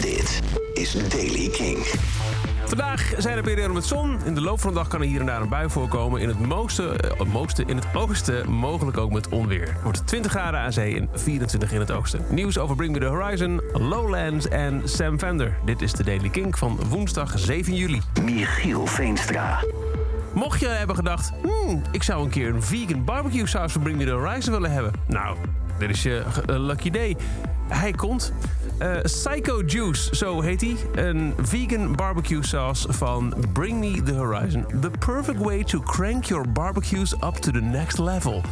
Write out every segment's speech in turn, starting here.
Dit is Daily King. Vandaag zijn er perioden met zon. In de loop van de dag kan er hier en daar een bui voorkomen. In het, mooiste, eh, het mooiste, in het oosten mogelijk ook met onweer. Het wordt 20 graden aan zee en 24 in het oosten. Nieuws over Bring Me The Horizon, Lowlands en Sam Fender. Dit is de Daily King van woensdag 7 juli. Michiel Veenstra. Mocht je hebben gedacht, hmm, ik zou een keer een vegan barbecue saus van Bring Me The Horizon willen hebben. Nou, dit is je eh, lucky day. Hij komt. Eh, Psycho Juice, zo heet hij. Een vegan barbecue sauce van Bring Me The Horizon. The perfect way to crank your barbecues up to the next level.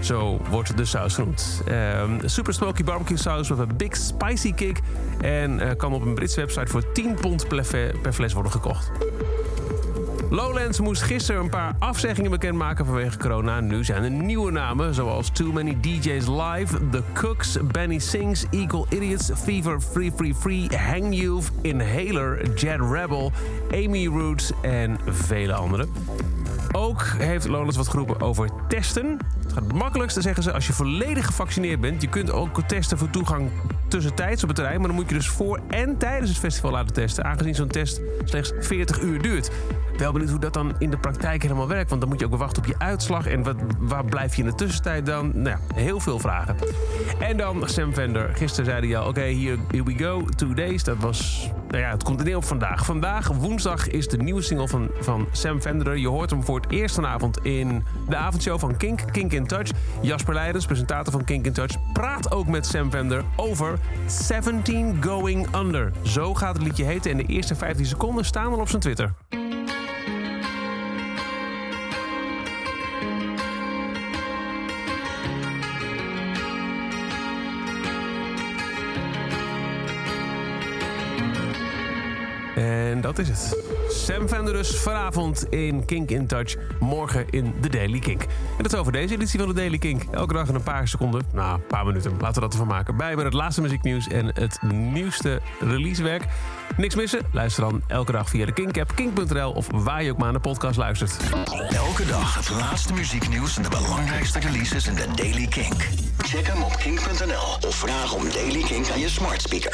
Zo wordt de saus genoemd. Ehm, super smoky barbecue saus met een big spicy kick. En eh, kan op een Britse website voor 10 pond per fles worden gekocht. Lowlands moest gisteren een paar afzeggingen bekendmaken vanwege corona. Nu zijn er nieuwe namen, zoals Too Many DJs Live, The Cooks, Benny Sings, Eagle Idiots, Fever Free Free Free, Hang Youth, Inhaler, Jet Rebel, Amy Roots en vele anderen. Ook heeft Lowlands wat geroepen over testen. Het gaat het makkelijkste, zeggen ze, als je volledig gevaccineerd bent. Je kunt ook testen voor toegang tussentijds op het terrein... maar dan moet je dus voor en tijdens het festival laten testen... aangezien zo'n test slechts 40 uur duurt. Wel benieuwd hoe dat dan in de praktijk helemaal werkt... want dan moet je ook wachten op je uitslag... en wat, waar blijf je in de tussentijd dan? Nou ja, heel veel vragen. En dan Sam Vender. Gisteren zei hij al, oké, here, here we go, two days. Dat was, nou ja, het komt er neer op vandaag. Vandaag, woensdag, is de nieuwe single van, van Sam Venderer. Je hoort hem voor het eerst vanavond in de avondshow van Kink, Kink in Touch. Jasper Leidens, presentator van Kink in Touch, praat ook met Sam Vender over 17 Going Under. Zo gaat het liedje heten en de eerste 15 seconden staan al op zijn Twitter. En dat is het. Sam Vender dus vanavond in Kink in Touch. Morgen in de Daily Kink. En dat is over deze editie van de Daily Kink. Elke dag in een paar seconden. Nou, een paar minuten. Laten we dat ervan maken. Bij met het laatste muzieknieuws en het nieuwste releasewerk. Niks missen? Luister dan elke dag via de Kink-app, kink.nl... of waar je ook maar naar de podcast luistert. Elke dag het laatste muzieknieuws en de belangrijkste releases in de Daily Kink. Check hem op kink.nl of vraag om Daily Kink aan je smart speaker.